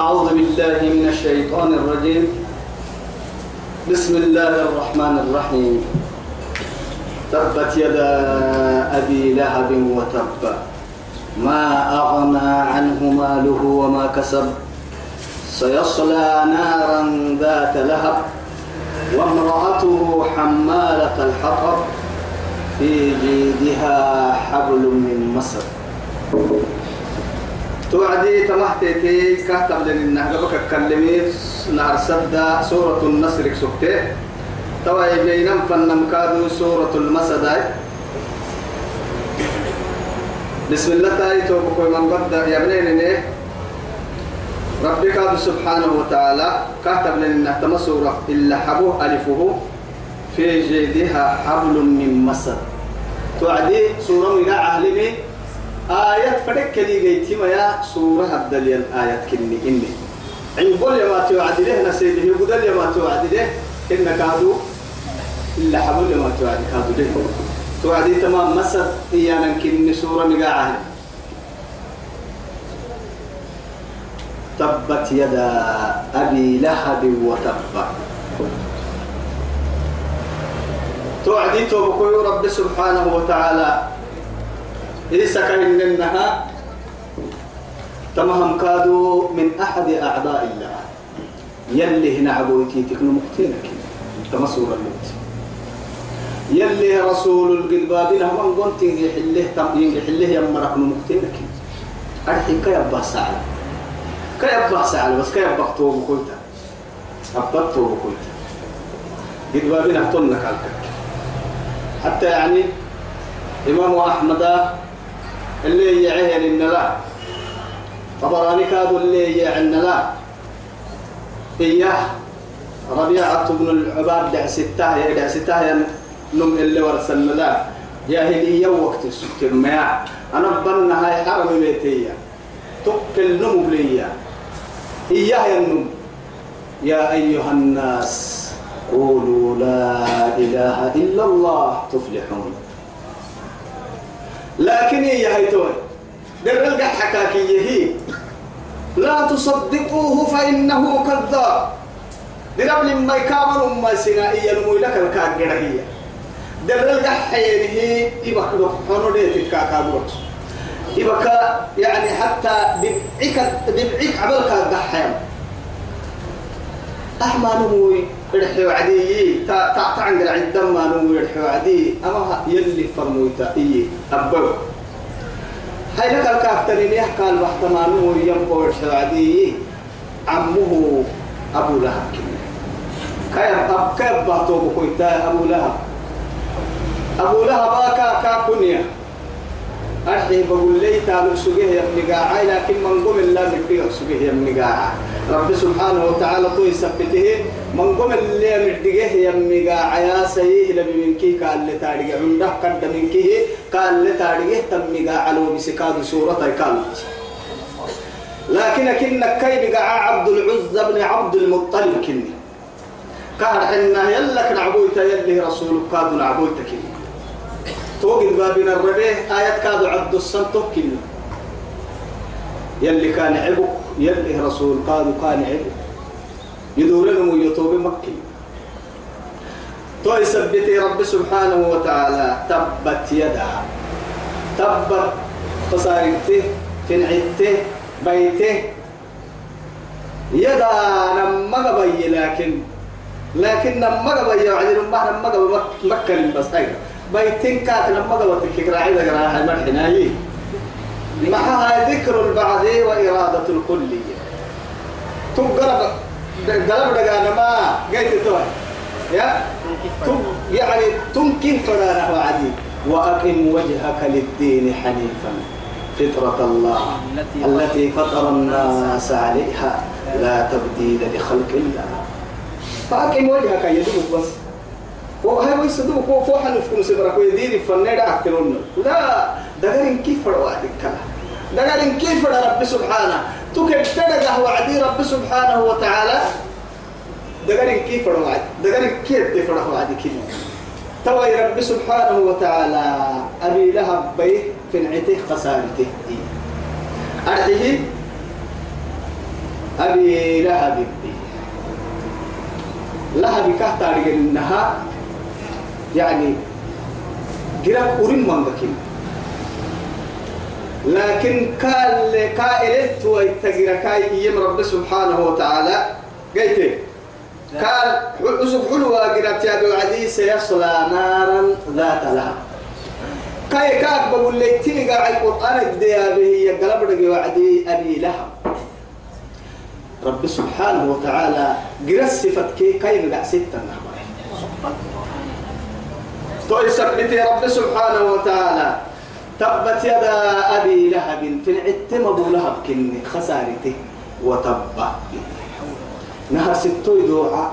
أعوذ بالله من الشيطان الرجيم. بسم الله الرحمن الرحيم. تبت يدا أبي لهب وتب. ما أغنى عنه ماله وما كسب. سيصلى نارا ذات لهب. وامرأته حمالة الحطب. في جيدها حبل من مسد. توعدي تمحتي كاتب لنا قبك كلمي نهر سدا سورة النصر سكتي توا يجينا فنم كادو سورة المسد بسم الله تعالى توبكو من بدأ يا بنين ربك سبحانه وتعالى كاتب لنا سورة إلا حبوه ألفه. في جيدها حبل من مسد. توعدي سورة من عالمي آيات فرق لي جيتي ما يا سورة الدليل آيات كني إني. عند كل ما توعد له نسيبه يقول ما توعد له إن كادو إلا حبل ما توعد كادو له توعدي تمام مسد إيانا كني سورة مقاعة تبت يدا أبي لهب وتب. توعدي توبكو رب سبحانه وتعالى. إيسا كان إنها تمهم كادوا من أحد أعداء الله. يلي هنا عبويتي تكنو مقتينك تمسور الموت. يلي رسول القلبابين هم قلت يحله يحله يمرك مقتينك أرحي كيبا سعلا كيبا سعلا بس كيبا توب كويتا أبط توب كويتا قلبابين أهتنك على حتى يعني إمام أحمد اللي يعين إن لا طبراني كادوا اللي يعين لا إياه ربيعة بن العباد دع ستاه دع ستاه نم اللي ورسلنا لا جاهلية وقت السكر ما أنا بنا هاي حرم بيتية. تقل نمو بليا إياه ينم يا أيها الناس قولوا لا إله إلا الله تفلحون. لكن هي هيتوي در القح حكاكي هي لا تصدقوه فإنه كذاب. درب لما يكامل ما سنائيا نمو لك الكاكرة هي. در القح هي يبقى حنو ديت الكاكابوت يبقى يعني حتى دبعك دبعك عبالك القحيم أحمى نموي رحي وعدي تا تا تعنقل عدم ما وعدي أما يلي إيه أبو. هاي لك الكافترين يحكى الوحدة ما رحي وعدي عمه أبو لهب كيف أب كيف باتو بكويتا أبو لهب؟ أبو لهب أكا كاكونيا أرحي بقول لي تابع سجيه يا ابن قاعي لكن من قم الله مديه سجيه يا ابن قاعي رب سبحانه وتعالى تو يثبته من قم اللي مديه يا ابن قاعي سيه لبي منكي قال لي تاريخ عنده قد منكي قال لي تاريخ تم قاعي لو بسكاد سورة قال لكن كنا كي بقى عبد العزة بن عبد المطلب كني. كان حنا يلك نعبويتا يلي رسولك كادوا نعبويتا كني. توقد بابنا الربيه آيات كادوا عبد السنتو كني يلي كان عبك يلي رسول قالوا كان عبك يدور لهم يطوب مكي. تو يثبتي رب سبحانه وتعالى تبت يدا. تبت خسارته تنعته بيته يدا قبي لكن لكن لما قبي يعني لما قبي مكة بس أيضا بيتين كات لما عيدا قرا هاي مرحنا هي معها ذكر البعض وإرادة الكلية تقرب قلب دقانا ما قلت توي يا يعني تمكن فرانا وعدي وأقم وجهك للدين حنيفا فطرة الله التي فطر الناس عليها لا تبديل لخلق الله فأقم وجهك يدوك بس وهي ويسدوك وفوح نفكم سبرك ويدير فنير أكترون لا دقرين كيف وعدك دقرين كيف رب سبحانه. تكد تدقه وعدي رب سبحانه وتعالى؟ دقرين كيف وعد دقرين كيف وعدي كيف؟ توي رب سبحانه وتعالى أبي لهب بيه في نعته خسارته أرحيه أبي لهب بي لهب كهتا إنها يعني جرب أورين منغكين لكن قال كائلت ويتجرى كاي يم رب سبحانه وتعالى. قلت قال أسف حلوة قرأت يا عدي سيصلى نارا ذات لهب كاي كاك بقول لك تيجي قاعد القرآن الديا به يقلب لك وعدي أبي لهب رب سبحانه وتعالى قرأ صفة كي كاي مقع ستة نهبا تو يثبت رب سبحانه وتعالى. تبت يدا أبي لهب في العتم أبو لهب كن خسارته وتب نهر ستو دوعا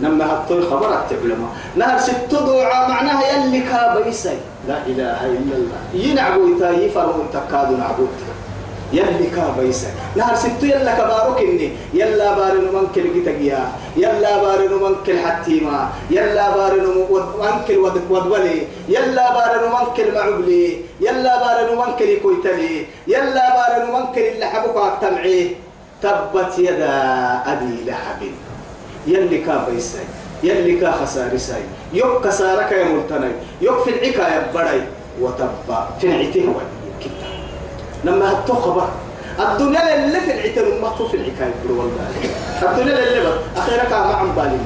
نما هتوي خبرك تعلم نهر ستو دوعا معناها يلي كابيسي. لا إله إلا الله. ينعبو يتاي فرمو تكادو نعبوت يلي كابيسي نهر ستو يلا كبارك إني يلا بارن منكل جتجيا يلا بارن منكل حتيما. يلا بارن منكل ودولي. يلا بارن منكل معبلي. يلا بارن منكل كويتلي. يلا بارن منكل اللي حبوك تمعيه تبت يدا أبي لهب يلي كابيسي يلي كا خسارسي يوك كسارك يا مرتني يوك في العكا يا بداي وتبا في العته كده لما هتو خبر الدنيا اللي في العته ما في العكا يقول والله. الدنيا اللي بقى. أخيرا ما عم بالنا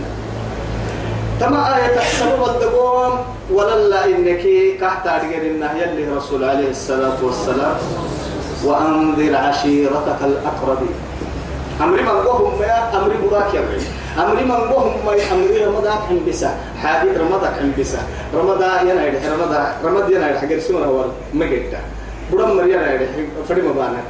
تما آية السبب الدقوم ولا إنك كحت أرجل يلي رسول عليه الصلاة والسلام. وأنذر عشيرتك الأقربين. أمري من قوهم يا أمري براك يا أمري من قوهم ما أمري رمضان حن بسا حادي رمضان حن بسا رمضان ينايد رمضان رمضان ينايد حجر سمرة ور مجدا بدم مريا ينايد فري مبانا۔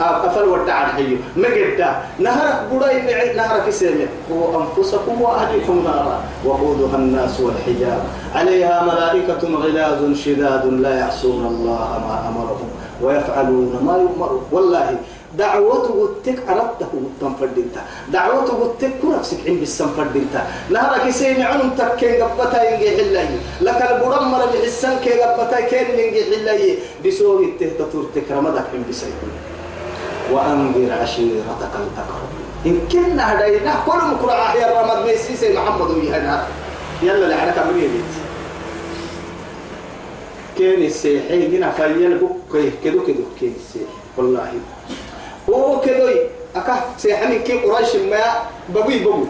أفل ودع الحيو مجدا نهر بڑا نهر في سيمة هو أنفسكم وأهلكم نارا۔ وقودها الناس والحجاب۔ عليها ملائكة غلاظ شداد لا يعصون الله ما أمرهم ويفعلون ما يؤمرون والله دعوته قلتك أردته تنفردنتا دعوته قلتك كرفسك عند السنفردنتا نهرك سيمي عنهم تكين قبتا ينجي حلاي لك البرم مرة بحسن كي قبتا كين ينجي حلاي بسوء التهتتور رمضك عند سيكون. وأنذر عشيرتك الأقرب. إن كنا هدينا كل مكرع يا رمض ميسيسي محمد ويهنا. يلا لعنك أمريكي كين السيحي هنا فيل بك كدو كدو كين السيحي والله. هو كدوي أكه سيحني كي قريش ما بقوي بقو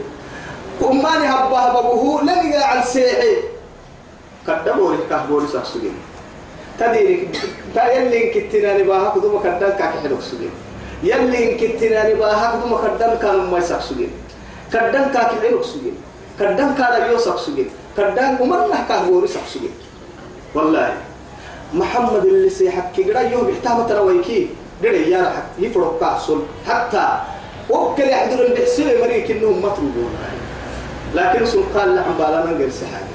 أماني هبه بقوه لن عن سيحي قدموا لك كهبوري ساكسوين تديري تا يلي كتنا نباها كدوما كدن كاك حلوك سوين يلي كتنا نباها كدوما كدن كان ما ساكسوين كدن كاك حلوك سوين كدن كالا يو ساكسوين كدن أمرنا كهبوري ساكسوين والله محمد اللي سيحكي قرا يوم احتام ترويكي قرا يا رح يفرق كاسل. حتى وكل يحضر البحسين مريك انهم مطلوبون لكن سلطان لعن بالانا غير سحاجة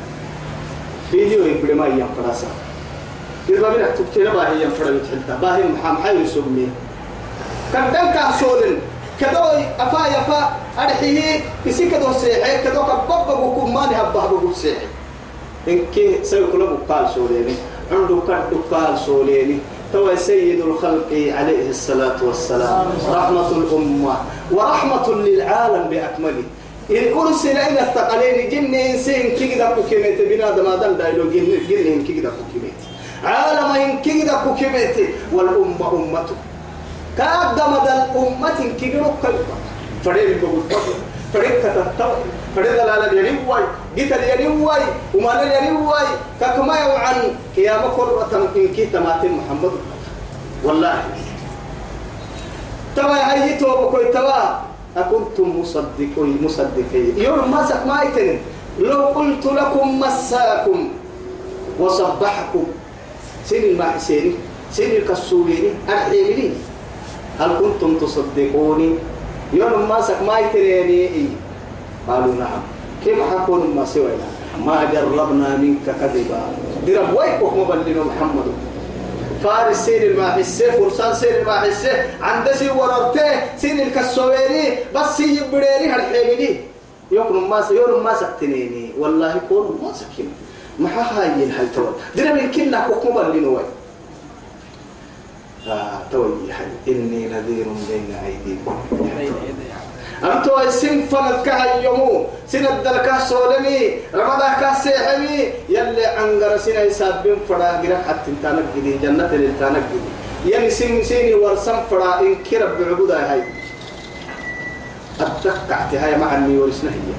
فيديو يبدي ما يم فراسا إذا بنا تبتنا باهي يم فرا يتحلتا باهي محام حي يسمي. كدن كاسول كدو أفا يفا أرحيه يسي كدو سيحي. كدو كبب بكم ماني هبه بكم سيحي. إنك سيكون بقال سوليني. عنده كد قال سوليني. تو سيد الخلق عليه الصلاة والسلام. رحمة الأمة ورحمة للعالم بأكمله. إن أرسل إلى الثقلين جن إنسان كيدا كوكيميت بنا دما دم دايلو جن جن كيدا كوكيميت. عالم إن كيدا كوكيميت والأمة أمته كاد دم دل أمة كيدا كوكيميت. فريد بقول فريد كتبت فريد لا ينوي جيت ينوي وما لا ينوي كما يوعن قيامة كرة إن كي تماتين محمد. والله. توا هاي تو بكوي توا أكنتم مصدقين مصدقين. يوم ما سك لو قلت لكم مساكم وصبحكم. سن المعسين سن الكسولين أرحيلين هل كنتم تصدقوني؟ يوم ما سك ما يتنيني. قالوا نعم. كيف حكون ما سوينا؟ ما جربنا منك كذبا. درب ويك مبلغ محمد. فارس سين الماحسة فرسان سين الماحسة عند سي وررته سين الكسويري بس يبريري هالحيمني يكون ما يوم ما سكتنيني والله يكون ما سكين. ما هاي الحل تول درب الكلة كوك مبلغ ويك توي إني نذير بين أيديكم. أنتو السن فلت كهيمو سن الدلكة سولمي رمضان كسيحمي يلي عنقر سنة يسابين فرا قرأ حتى انتانك جدي جنة للتانك جدي يعني سن سيني ورسم فرا إن كرب بعبودة هاي. أتذكعت هاي مع أني ورسنا هي.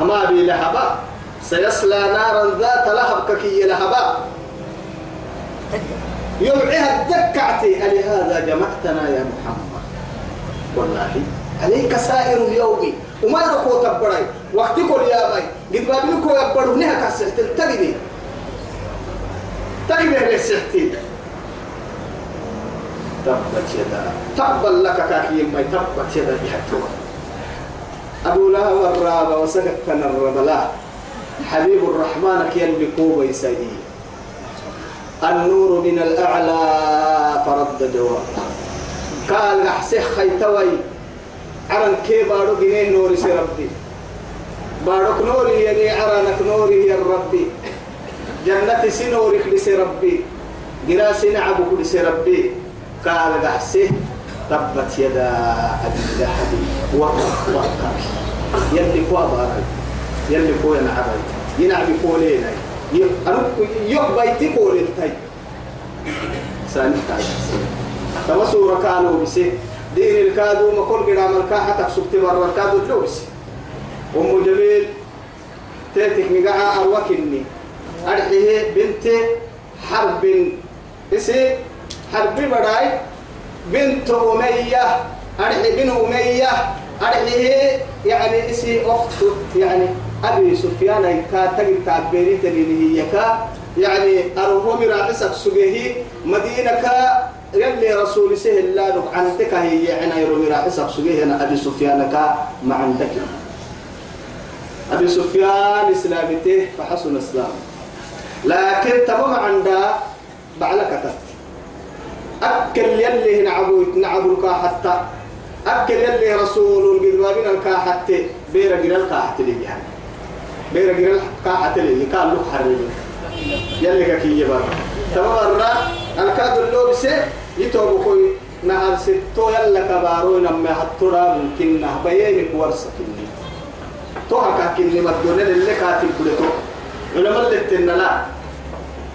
أما أبي لهبا سيصلى نارا ذات لهب ككي لهبا يوعيها ذكعتي ألهذا جمعتنا يا محمد. والله عليك سائر اليوم. وما يركو تبري وقت كل يا باي قد بابلكو يبرو نها كاسحت تجدي تجدي لسحتي تبت يدا. تبا لك كاكي ما تبت يدا بحتوى أبو لهب الرابة وسكت الربلا حبيب الرحمن كي يلبكو بيسايي النور من الأعلى فرد جواب. قال أحسه خيتوي. عرن كي بارو جنيه نوري سي ربي. بارك نوري يعني عرنك نوري يا ربي جنة سنوري لسي ربي. جراسي نعبك لسي ربي. قال أحسه تبت يدا أبي لهب. وقف يلي كوا بارك يلي كوا ينعبي ينعبي كولينا يق بيتي كول التاي ساني تاي تما سورة كانوا بسي. دين الكادو ما كل قرام الكاحة تكسبت برا الكادو تلو بسي أم جميل تاتك مقاعة أروكني. أرحيه بنت حرب. إسي حرب براي بنت أمية. أرحي بن أمية. أرحيه يعني إسي أخت يعني أبي سفيان كا تجد تعبيري تبيني هي كا يعني أروه مراعسك سجيه مدينة كا يلي رسول سه الله لك عندك هي يعني يرو مراعسك سجيه أنا أبي سفيان كا ما عندك. أبي سفيان إسلامته فحسن إسلام. لكن تمام عند بعلك تت. أكل يلي نعبو نعبو حتى. أكل يلي رسول القدوابين الكا حتى. بير جرال الكا حتى لي يعني. بير جرال الكا حتى لي. كان له حرمي يلي كي يبر تمام الكاد اللوبس يتوب كوي. نهار ستو يلا كبارو نما حتورا ممكن نه بينك ورسكني تو هكا كني مدونة اللي كاتب بلتو. علماء اللي تنلا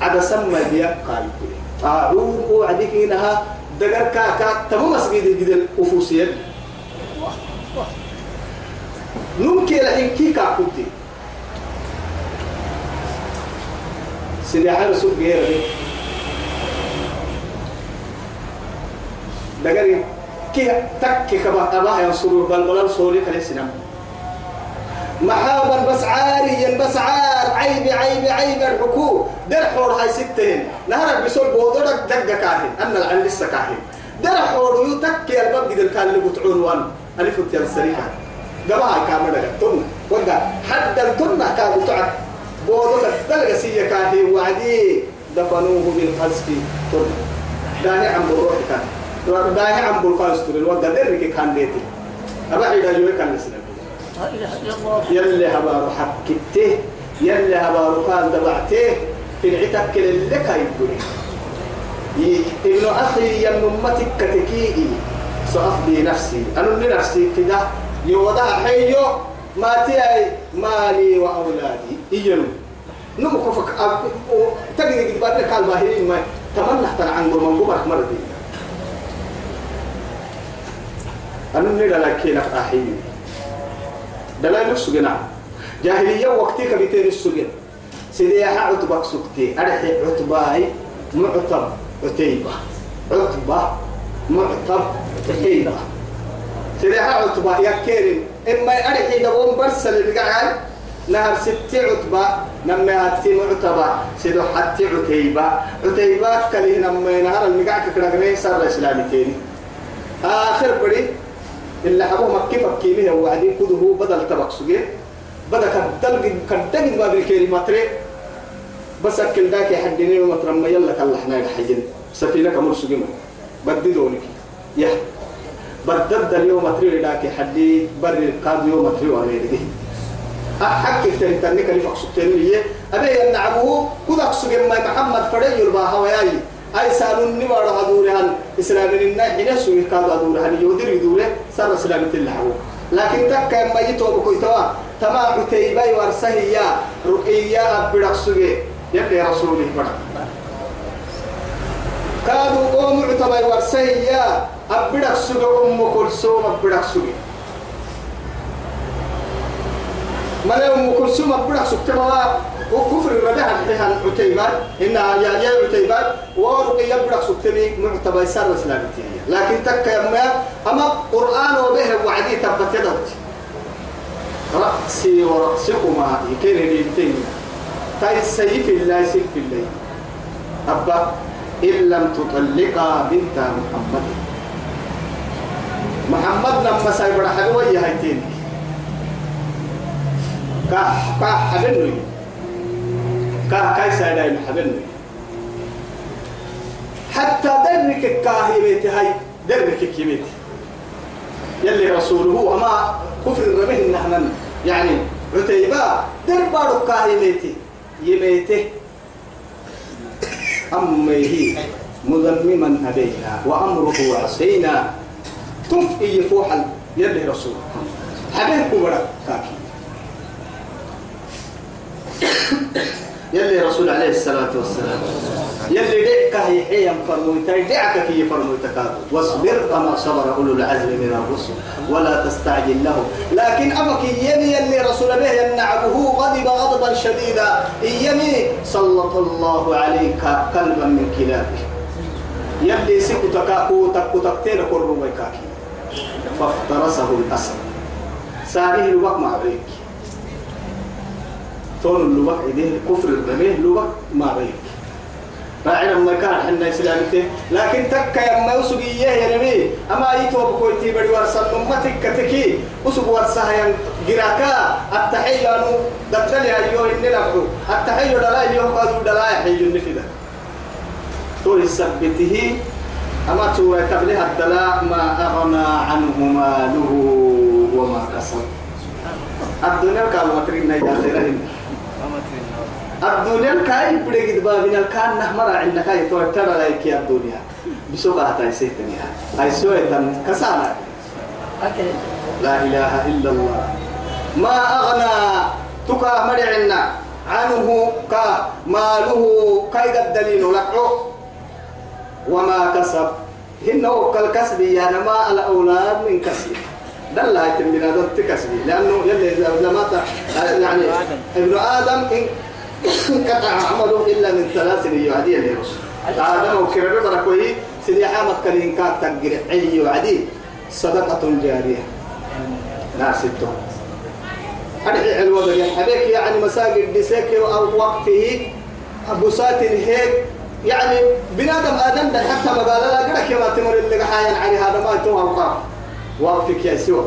عدا سمى ديا قال أعوذ وعدك إنها دقر كاكا. تمو مسجد الجدل أفوسيا نمكي لحين كي كاكوتي. سيدي سوق غير دقر كي تك كبا أباه ينصروا بل بلال صوري خلي سنم محابا بس عاري بس عار عيب عيب عيب الحكو. در حور هاي ستين نهرك بسول بودرك دقة كاهن أن العن لسه كاهن. در حور يتك يا الباب قدر كان اللي بتعون وان ألف تيار السريحة جماعة كاملة تن وقع. حد التن كان بتعد بودرك دلقة سية كاهن وعدي دفنوه بالقذف تن داني عم بروح كان. داني عم بالقذف تن وقع درك كان بيتي. أبعد أجوه كان نسلم يلي هبارو حكته يلي هبارو قال دبعته في العتك اللي كايبوني ابن أخي يم أمتك كتكيئي. سأفدي نفسي. أنا لنفسي كده. يوضع حيو. ما تياي مالي وأولادي. إيجنو. نمو كفك. تجد بعد قال باهرين ما تمنى تنعن من قبرك مرضي. أنا لنفسي لك أحيي دلائل السجن جاهلية وقتك بتين السجن. سيدي عتبة سكتي. أرحي عتباي معتب عتيبة. عتبة معتب عتيبة. سيدي عتبة يا كريم إما أرحي دبون برسل قاعد نهر ستي عتبة نما هاتي معتبة سيدو حتي عتيبة. عتيبة كليه نما نهر كنا صار الإسلامي تاني آخر بري اللي حبوه مكي فكي به وعدين كده بدل تبق سجيه بدل كدل كدل باب الكلمات ري بس أكل ذاك يحدني ومترمى يلا كلا إحنا الحجن سفينة كمل سجيمة بددونك يا. بدد اليوم تري ذاك حدي بر القاد يوم تري وعليه أحكي تاني تاني كلي فقصتين ليه؟ أبي أن عبوه كذا سجيم ما محمد فريج الباها وياي. أي سالون نبار هدورهن إسلام النا حين سوي كاد هدورهن يودر يدوره سر إسلام تلحو لكن تك ما يتوب كويتوا تما عتيبة ورسهيا رقية أبدك سوي. يلي رسوله بدك كادوا قوم عتبة ورسهيا أبدك سوي أم كلثوم أبدك سوي ملا أم كلثوم أبدك سوي وكفر الرداء الحيها عتيبات إن يا يا عتيبات ورقي يبرك سكتني معتبر سر إسلامتي لكن تك يا أما قرآن وبه وعدي تبت يدوت رأسي ورأسكما يكين ليلتين تاي سيف الله سيف الله أبا إن لم تطلقا بنت محمد محمد لما سيبرا حلوة يهيتين كح كح حبنوي كا كاي سايدا يحبني حتى درك كاهيمتي هاي درك كيمتي يلي رسوله أما كفر الربه نحن. يعني عتيبا دربارو كاهيمتي يميته أمه مذمما عليها وأمره عصينا تفئي فوحا يلي رسول. حبيبكم ولا كاكي يلي رسول عليه الصلاة والسلام. يلي دعك هي حيا فرمويتا دعك كي فرمويتا واصبر كما صبر أولو العزم من الرسل ولا تستعجل له لكن أبك يمي يلي رسول به يمنعه غضب غضبا شديدا. يمي سلط الله عليك قلبا من كلابه. يلي سكتك كوتك كوتك كرو ويكاكي فافترسه الأسد. ساريه الوقت مع بريك تون اللبك إيديه كفر الرميه لبك ما بيك. راعنا ما كان حنا إسلامته لكن تك يا ما يسوق إياه يا أما يتوب كويتي بدي ورسل أمتك كتكي أسوق ورسها يا جراكا. التحية أنو دتلي أيوه إني لبرو التحية دلا أيوه قالوا دلا يحيي النفذة تو يثبته أما تو تبليه الدلاء ما أغنى عنه ماله وما كسب. الدنيا كانوا مترين يا خيرين الدنيا كاي بدي بابنا الكان نحمر عندك هاي تو ترى لايك يا الدنيا. بسوق هاي سيتني هاي سوى تم كسانا لا إله إلا الله. ما أغنى تكا مرعنا عنه كا ماله كاي الدليل لقعه. وما كسب. هن وكل كسب يا نما الأولاد من كسب دل هاي دوت كسبي لأنه يلي إذا مات يعني ابن آدم إن قطع عمله إلا من ثلاث يعدي لرسول آدم وكرر بركوي سيدي حامد كلين كات تقرع عي وعدي. صدقة جارية. لا ستة. أدعي علوة حبيك يعني مساجد ديسك أو وقته بسات هيك يعني بنادم آدم ده حتى ما قال لا قرأ كما تمر اللي حاين علي هذا ما يتوه وقف وقفك يا سوى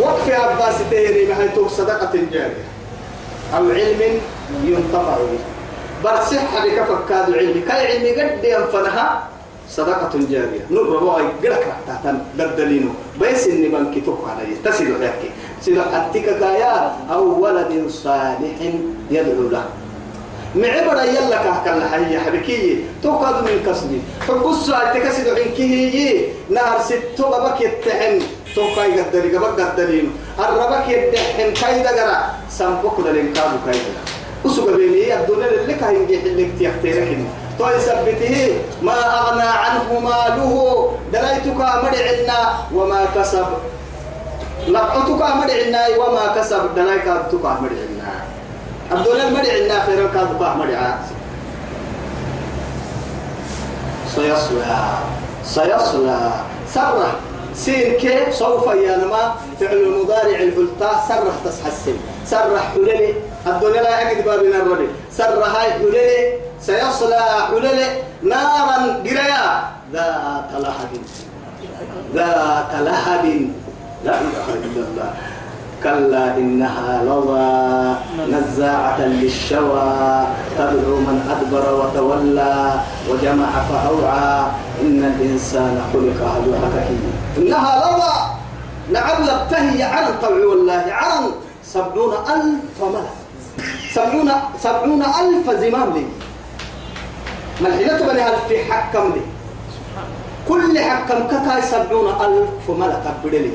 وقف عباس تهري ما صدقة جارية. أو علم ينتفع به. برسح بك فكاد علم كاي علم قد ينفنها صدقة جارية. نور ربوي قلك تحت دردلينو. بس إني بنكي توقع عليه تسيلو حكي سيلو حتك كايا أو ولد صالح يدعو له. معبر يلا كهكا لحي حبكي توقد من كسبي فبصوا على تكسد عنكي نهر ستو بك يتحن. توقع يقدر قبل قدرين الربك يدحن كايدا قرا سامبوك دلين كابو كايدا وسوق بيني الدنيا اللي كاين جي اللي تيختيرك تو يثبته ما أغنى عنه ماله. دليتك مدعنا وما كسب. لقطك مدعنا وما كسب. دليتك مدعنا عبد الله المرع عندنا خير الكاذب باه مرع سيصلى سيصلى. سرة سين كي سوف ينما فعل المضارع الفلتا سرح تسحسن. سرح حللي. الدنيا لا يجد بابنا الرجل. سر هاي حللي. سيصلى حللي. نارا قريا. ذات لهب. ذات لهب. لا إله إلا الله. كلا إنها لظى نزاعة للشوى تدعو من أدبر وتولى وجمع فأوعى إن الإنسان خلق هلوعا إنها لظى نعم لبتهي عن الطوع والله عن سبعون ألف ملك. سبعون, سبعون ألف زمام لي. ملحنة بني هل في حكم لي. كل حكم كاي سبعون ألف ملك بدلي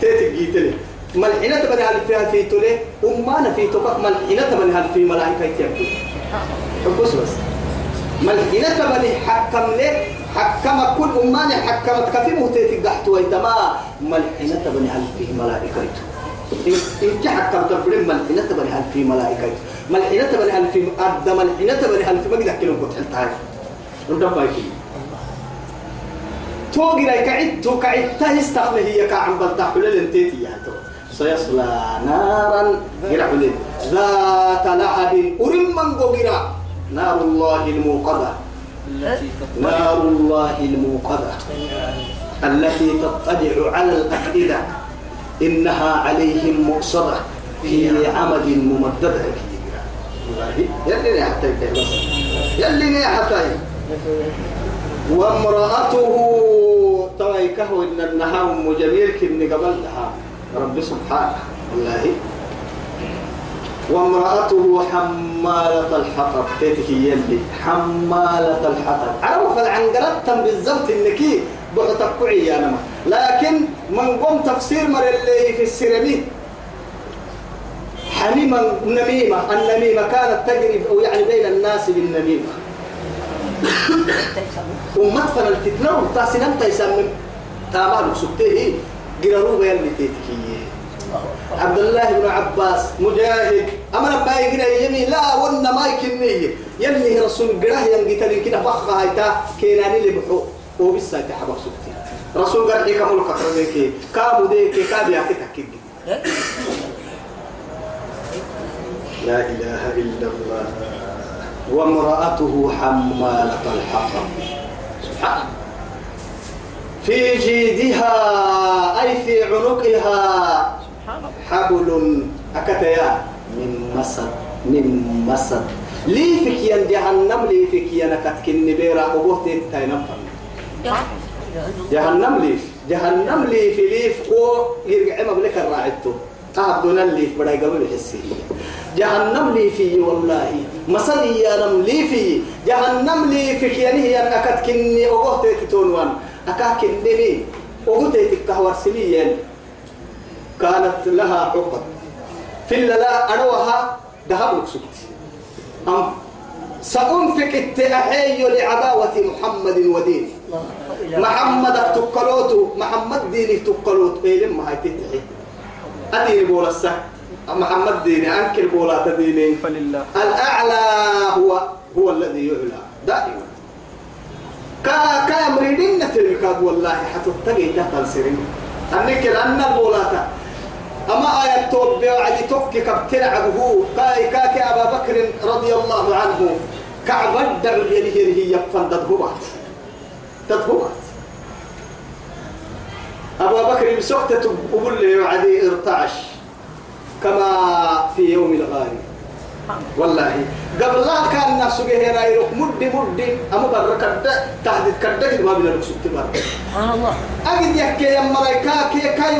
تيتي لي ملحنة بني هل فيها في تولي أمانا في توقف ملحنة بني هل في ملائكة يتيبتو حبوس بس. ملحنة بني حكم لي حكم كل أماني حكمت كفي مهتيتي قحت ويتما. ملحنة بني هل فيه ملائكة إنت حكمت فرم ملحنة بني هل فيه ملائكة ملحنة بني هل فيه أدى ملحنة بني هل فيه ما قد كلهم كنت حلتها ردم بايكي توقي لك عدتو كعدتها استخله هي كعم بلتح حلل انتيتي يا تو. سيصلى نارا قرع ذات لهب أرم من قرع نار الله الموقدة نار الله الموقدة التي تطلع على الأفئدة. إنها عليهم مؤصدة. في عمد ممددة. يلي حتى يلي حتى وامرأته. تويكه إن النهار جميل كن قبلها. رب سبحانه والله. وامرأته حمالة الحطب. تيتك يلي حمالة الحطب. عرف العنقرات تم بالزبط إنكي بعتك يا نما. لكن من قم تفسير مر اللي في السيراميك حميمة النميمة النميمة كانت تجري أو يعني بين الناس بالنميمة. ومدفن الفتنة وتاسين أنت يسمم تامال سبتيه قرروا يلي تيتكي عبد الله بن عباس مجاهد. أمر ما يقنا يمي لا ونا ما يكنيه. يلي رسول قرأه ينقتل كده بخها هيتا كيناني اللي بحو. وبسا تحبك سبتي رسول قال إيه كمول كفر ذيك كابو ذيك كابي يحكي تحكي لا إله إلا الله. وامرأته حمالة الحطب. سبحان في جيدها أي في عنقها. حبل أكتيا. من مسد من مسد. لي ين جهنم لي فيك ين كتكن نبيرا. أبوه تيتاين جهنم لي جهنم لي في ليف كو يرجع ما بلك الراعتو أهدنا اللي بدأ قبل حسي جهنم لي في والله. مسدي يا نم لي في جهنم لي في كيانه يا أكاد كني أبوه تيتون وان أكاد كني أبوه تيتكهور سنين كانت لها عقد. في لا أروها ذهب سكت. أم سأنفق التأحي لعداوة محمد ودينه محمد تقلوت محمد ديني تقلوت إيه لما هاي تتحي؟ أديني بولا السه محمد ديني أنكر بولا تديني. فلله. الأعلى هو هو الذي يعلى. دائما. كا كا مريدين نتلك والله حتى تجي السرين أنك لأن البولاتا أما آية توب وعدي توكي كبتلعبه كاي كاكي أبا بكر رضي الله عنه كعب الدع يليه هي يفن تدهبات تدهبات أبا بكر بسوقت تقول لي وعدي ارتعش كما في يوم الغالي والله. قبل لا كان الناس هنا يروح مد مد أما بركة تحديد كدك ما بينا نكسب تبار سبحان الله. أجد يحكي يا ملايكا كي كاي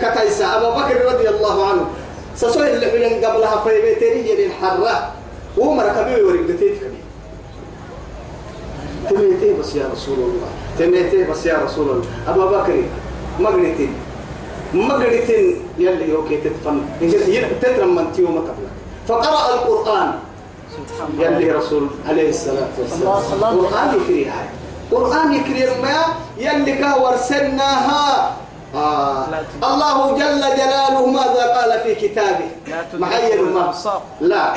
كتايسا أبو بكر رضي الله عنه سسوي اللي بين قبلها في بيتري يلين حرة وما ركبي ورقتي كبير. تميتي بس يا رسول الله. تميتي بس يا رسول الله. أبو بكر مقرتين مقرتين يلي أوكي تتفن. تترمن تيوم قبل فقرأ القرآن. يلي رسول عليه الصلاة والسلام. الله- الله- قرآن يكري هاي. قرآن يكري ما يلي ورسلناها آه. الله جل جلاله ماذا قال في كتابه؟ محير ما. لا.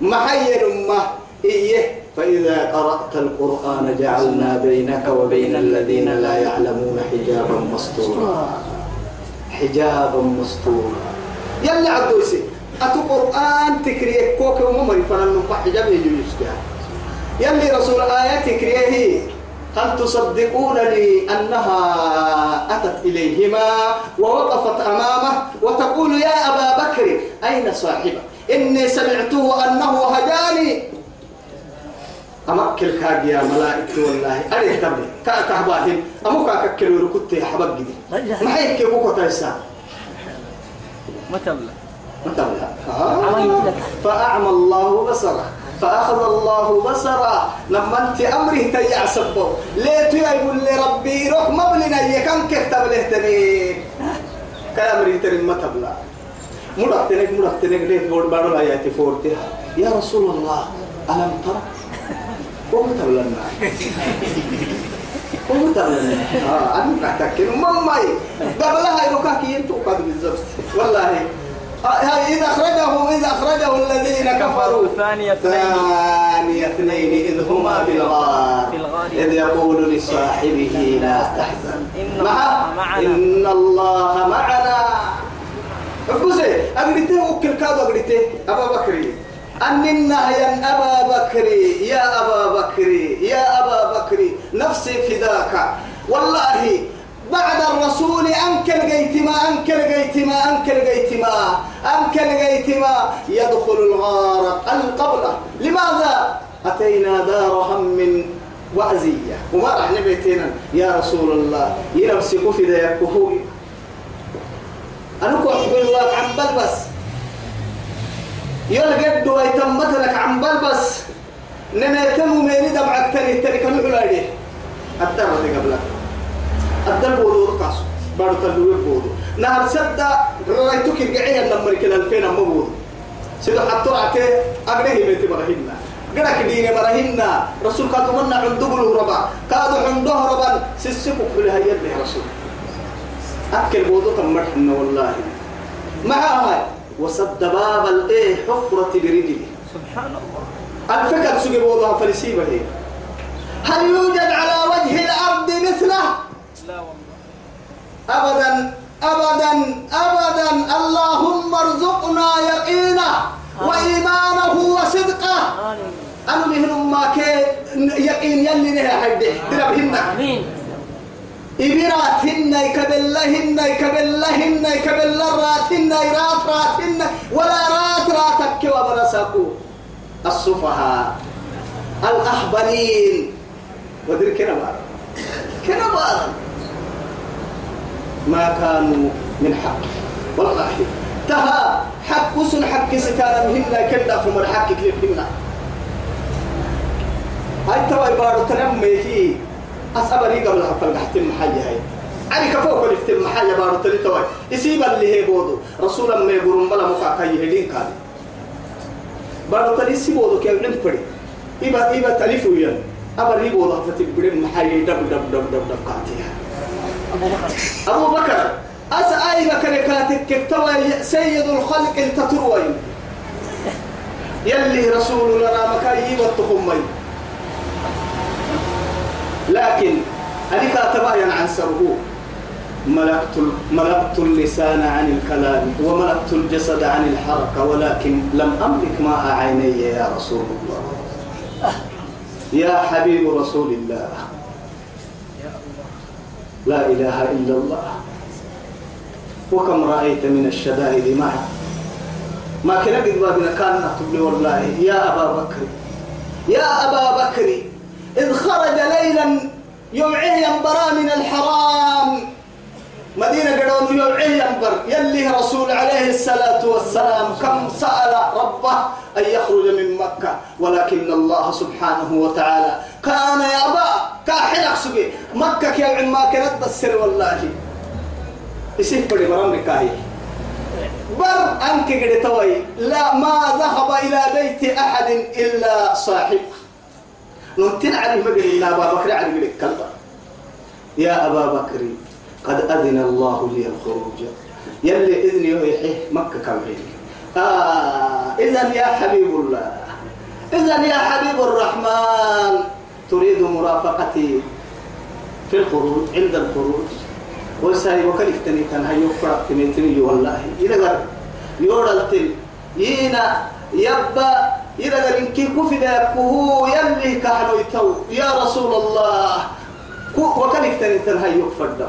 محير ما إيه. فإذا قرأت القرآن جعلنا بينك وبين الذين لا يعلمون حجابا مستورا. حجابا مستورا. يلا عدوسي أتو قرآن تكريه كوك وممر فنن حجاب يجوز يلي رسول آية تكريه هل تصدقونني أنها أتت إليهما ووقفت أمامه وتقول يا أبا بكر أين صاحبك إني سمعته أنه هداني أمكل كاج يا ملائكة والله أريد تبني كأكهباهم أمك أككل وركضت يا حبك جدي ما هيك كوكو تيسا ما لك. فأعمى الله بصره. فأخذ الله بصره. لما أنت أمره تيع سبه. ليه يقول لي ربي روح مبلنا يكن كتب له تنين كلام ريتر ما تبلا مرتنك مرتنك. ليه فور بارو آياتي فورتها يا رسول الله ألم ترى قوم تبلنا قوم تبلنا آه أنا نحتكين مامي قبلها يروكاكي ينتو قد بالزبط والله. إذا أخرجه إذا أخرجه الذين كفروا. ثاني اثنين. ثاني اثنين إذ هما في الغار. إذ يقول لصاحبه لا تحزن. إن الله معنا. افوزي أقريته وكل كادو أقريته أبا بكري. أن النهي أبا بكري يا أبا بكري يا أبا بكري. نفسي فداك والله بعد الرسول أنكل جيتما أنكل جيتما أنكل جيتما أنكل جيتما. يدخل الغار القبر لماذا؟ أتينا دار هم وأزية وما راح نبيتنا يا رسول الله ينفسك في ذا يكفوي أنا كنت بالواقع عن بلبس. يلقد ويتمت لك عن بلبس نميتم ميني دمعك تاني تاني كانوا حلالي الدرة قبلك. الدرة بودو رقص بارو تلوي بودو. نهر سدى رأيتك القعية لما ركنا الفين أما بودو. سيدو حطوا عتي أقريه بيتي مرهنا قرأك ديني مرهنا رسول كادو منا عندو ربا. كادو عنده ربا. سيسكو كل هيا به رسول. أكل بودو تمرحنا والله. معها وسد باب الايه حفرة برجله سبحان الله. الفكر سجل وضع فلسيبة هل يوجد على وجه الأرض مثله؟ لا والله أبدا أبدا أبدا. اللهم ارزقنا يقينه وإيمانه وصدقه. أنا مهن ما كي يقين يلي نهي حده دربهن إبراتهن يكبلهن يكبلهن يكبل راتهن رات راتهن ولا رات راتك وبرسكو السفهاء الأحبلين ودير كنا بار كنا بار ما كانوا من حق. والله تها حق وسن حق ستانا مهنا كنا فمر حق كيف مهنا هاي توا بارو تنمي هي أصبري قبل حفل قحت المحية هاي. علي كفوق لفت المحية بارو تلي توا يسيب اللي هي بودو. رسولا ما يقولون بلا مكاكا يهدين كان. بارو تلي سيبودو كي يبنم فري إبا إبا تلفو ين أبري بودو فتبقى المحية دب دب دب دب دب قاتيها. أبو بكر أبو بكر أس أي بكر كاتك توا سيد الخلق التتروي يلي رسول لنا مكايب التخمي. لكن أنا كاتبايا عن سره ملكت ملكت اللسان عن الكلام وملكت الجسد عن الحركة ولكن لم أملك ماء عيني يا رسول الله. يا حبيب رسول الله. لا إله إلا الله. وكم رأيت من الشدائد معه ما كنا قد بابنا كان نكتب لي والله يا أبا بكر يا أبا بكر إذ خرج ليلا يوعيه ينبرا من الحرام. مدينة قدون يوعيه ينبر. يلي رسول عليه الصلاة والسلام كم سأل ربه أن يخرج من مكة. ولكن الله سبحانه وتعالى كان يأبى. كاحلق سبي مكة كي ما كانت السر والله. يسيف بدي برام ركاهي بر أنك قد توي لا ما ذهب إلى بيت أحد إلا صاحبه ننتن عليه مقل إن أبا بكر على كلبا يا أبا بكر قد أذن الله لي الخروج. يلي إذن يحيه مكة كمعين آه إذن يا حبيب الله. إذن يا حبيب الرحمن. تريد مرافقتي في الخروج عند الخروج. وساي وكلف تني كان هيو فرق تني تني والله. إذا قال يورلتل يينا يبا إذا قال إنك كفي كهو يلي كحلو يتو. يا رسول الله وكلف تني تني هيو فرد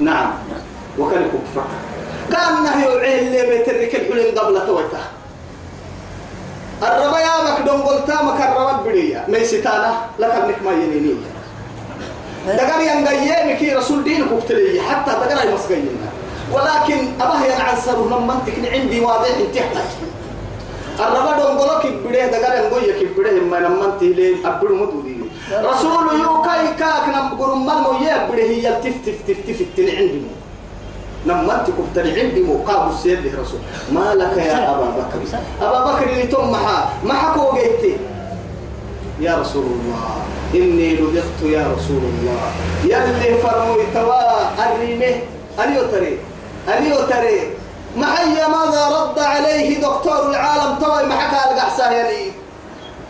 نعم وكلف كفر كان نهيو عين اللي بيترك الحلين قبل تويته الربا يا مك دون قلتا مك الربا بديا ميسيتانا لك ابنك ما ينيني. دقر ينقيا مكي رسول دين كبتلي حتى دقر يمسقينا ولكن أباه ينعنصر لما انتك عندي واضح انتحتك. الربا دونغولو كبره دغال نغوي كبره ما نمنتي لي ابدو مدودي. رسول يو كاي كاك نم غرم مو يبره هي تف تف تف تف عندي نمنت كنت عندي مقام السيد رسول. ما لك يا أبا بكر؟ أبا بكر اللي تم محا. ما حكوا جيتي. يا رسول الله إني لدغت يا رسول الله. يلي فرموا توا أريمه أنيو تري. أنيو تري. معي ماذا رد عليه دكتور العالم توي ما حكى القحسة يعني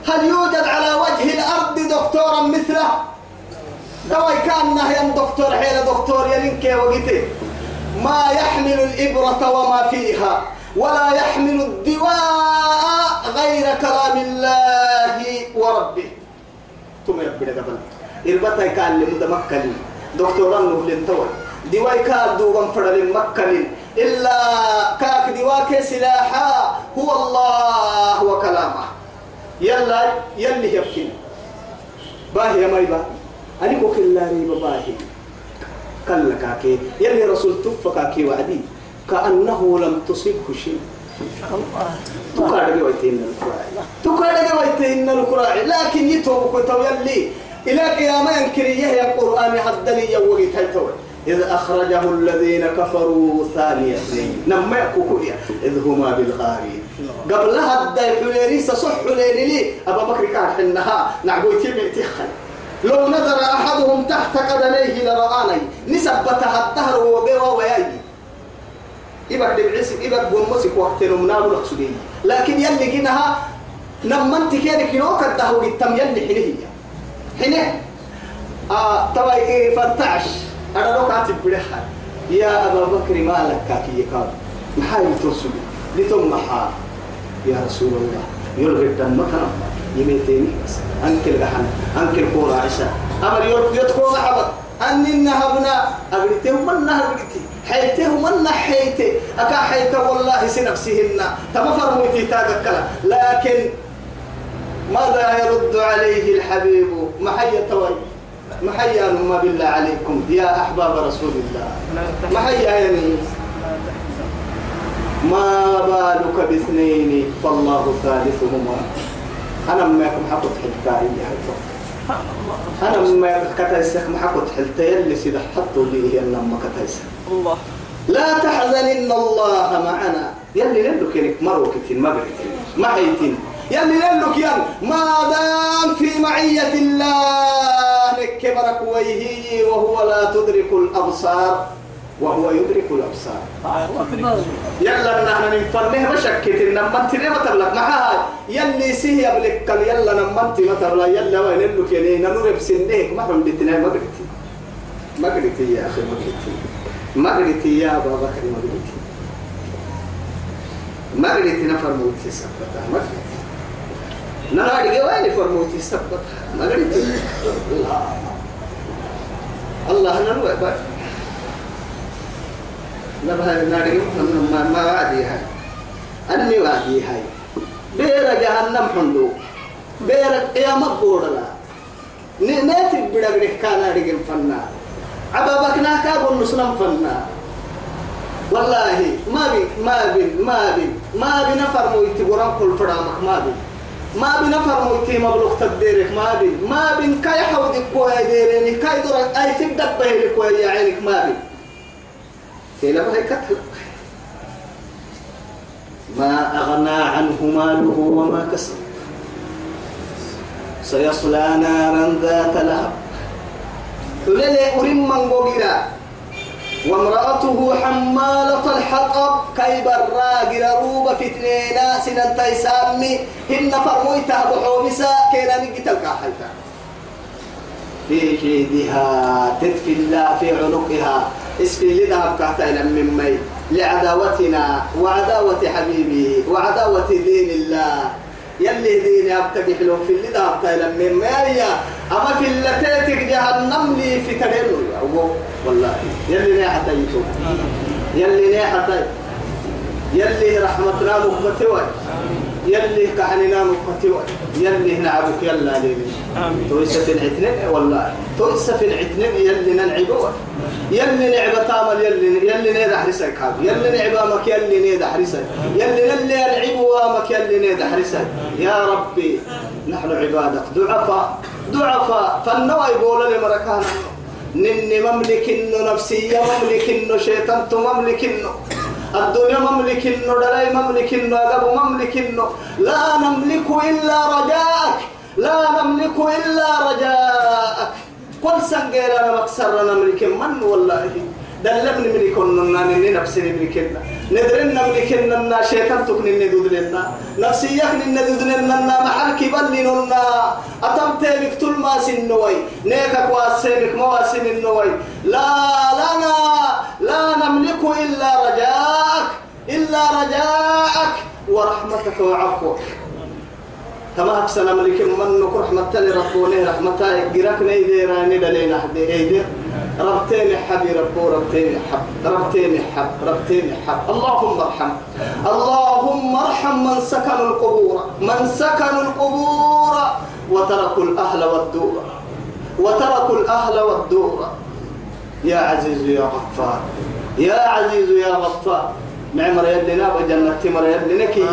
هل يوجد على وجه الأرض دكتورا مثله؟ توي كان نهيا دكتور حين دكتور يلينك وقتي ما يحمل الإبرة وما فيها ولا يحمل الدواء غير كلام الله وربه. ثم يبدأ قبل إربطة كان لمدمكن دكتورا نهلين توي دواي كان دوغن فرد مكن. إلا كاك دواك سلاحا هو الله وكلامه. يلا يلي يبكي. باهي ما يبا أنا كوك الله ريبا باهي كلا كاكي يلي رسول تفكاكي وعدي. كأنه لم تصبه شيء. تكاد ويتين الكراعي تكاد ويتين الكراعي لكن يتوب كتو يلي. إلى قيامة ينكريه يا القرآن حدني يوغي تيتوي إذ أخرجه الذين كفروا ثاني اثنين. نما يكوكويا إذ هما بالغارين. قبلها الداي حليري صح حليري لي. أبا بكر كان حنها. نعبوي تيمي تخل لو نظر أحدهم تحت قدميه لرآني نسبتها الدهر وبيوا وياي. إبك دبعيس إبك بومسك وقت نمناه لقصدين لكن يلي كنها نمنت كيرك يوك الدهو التم يلي حنه حنه آه طبعا إيه فرتعش أنا لو كاتب بلحة يا أبا بكر ما لك كاكي يقال محاي ترسل لتم محا يا رسول الله يلغي الدم مكان يميتيني. بس أنكل غحن أنكل كورا عشاء. أمر يدخل محبط أني نهبنا. أبريته من نهبرتي حيته من حيته أكا حيته والله سنفسهن. تما فرموتي تاقكلا لكن ماذا يرد عليه الحبيب؟ محيا توي. محيا ما بالله عليكم. يا أحباب رسول الله. محيا يعني ما بالك باثنين؟ فالله ثالثهما. أنا ما يكون حقت حتى أنا ما كتايسك ما حقت حتى يلي سيدا حطوا لي هي لما كتايسك الله. لا تحزن إن الله معنا. يلي لك يلك مروكتين ما بكتين ما حيتين. يلي لك يل ما دام في معية الله كبرك ويهي وهو لا تدرك الأبصار. وهو يدرك الأبصار. يلا نحن نفرنه مشكت إنما أنت ليه مثلا معها يلي سيه يبلك يلا نما أنت مثلا. يلا وين لك يعني ننور بسنه. ما هم بتنا ما قلتي. ما قلتي يا أخي ما قلتي. ما قلتي يا أبا بكر ما قلتي. ما قلتي نفر موتي سبتها ما قلتي. نرى وين فرموتي سبتها ما قلتي. الله الله نروي بقى نبها ناري ما ما وعدي هاي أني وعدي هاي بير جهنم حندو بير يا مقبور لا ناتي بدا بدا كان رجل فنا عبابك ناكا بنسلم فنا والله ما بي ما بي ما بي ما بي نفر مويتي قرام كل فرامك ما بي ما بي نفر مويتي مبلغ تديرك ما بي ما بي كاي حودك كوي ديريني كاي درك اي تبدأ بهلك كوي يا عينك ما بي كيلا بهي كتل ما أغنى عنه ماله وما كسب. سيصلى نارا ذات لهب. تللي أرم من قوغرا وامرأته حمالة الحطب. كي براغر روب فتنينا سنن تيسامي هن فرمويتها بحومسا. كينا نقتل كاحيتا في جيدها تدفي الله في عنقها. اسفي لذهب كهتا إلى من مي لعداوتنا وعداوة حبيبي وعداوة دين الله. يلي دين أبتدي حلو في اللي إلى من مي. أما في اللتاتك جهنم لي في تدلو والله. يلي نيحة يتوب يلي نيحة يلي رحمتنا مكبتوي يلي كحننا مقتوى يلي نعبك يلا ليلي تويسة في العتنين؟ والله. تويسة في العتنين يلي نلعبوا يلي نعبة تامل يلي يلي نيد حرسك هذا. يلي نعبة مك يلي نيد حرسك يلي نلي نلعبوا مك يلي نيد حرسك يا ربي نحن عبادك ضعفاء. ضعفاء. فالنوى يقول لي مركانا نني مملك إنه نفسية مملك إنه شيطان مملك إنه الدنيا مملك دلاي مملك أدب مملك لا نملك إلا رجاءك لا نملك إلا رجاءك. كل سنجير أنا مكسر نملك من والله؟ دلبني من كنا نني نفسي نملكنا ندرنا ملكنا شيطان تكني ندودلنا نفسيك ندودلنا محل كبل لنا أتم طول ما سنوي نيكك واسمك ما واسم النوي لا لنا لا. نملك إلا رجاءك إلا رجاءك ورحمتك وعفوك. كما أحسن ملك من رحمة لربونه رحمة جرك نيدير ندلين أحد إيدير ربتين حبي ربو ربتين حب ربتين حب ربتين حب. اللهم ارحم. اللهم ارحم من سكن القبور من سكن القبور وتركوا الأهل والدور وتركوا الأهل والدور. يا عزيز يا غفار. يا عزيز يا غفار. معمر يدنا بجنة تمر يدنا كي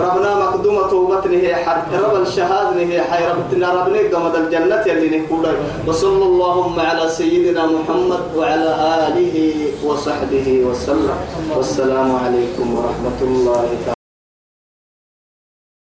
ربنا مقدومة توبتنا هي حد رب الشهادة هي حي. ربنا ربنا قمد الجنة يلي نقول وصلى اللهم على سيدنا محمد وعلى آله وصحبه وسلم. والسلام عليكم ورحمة الله تعالى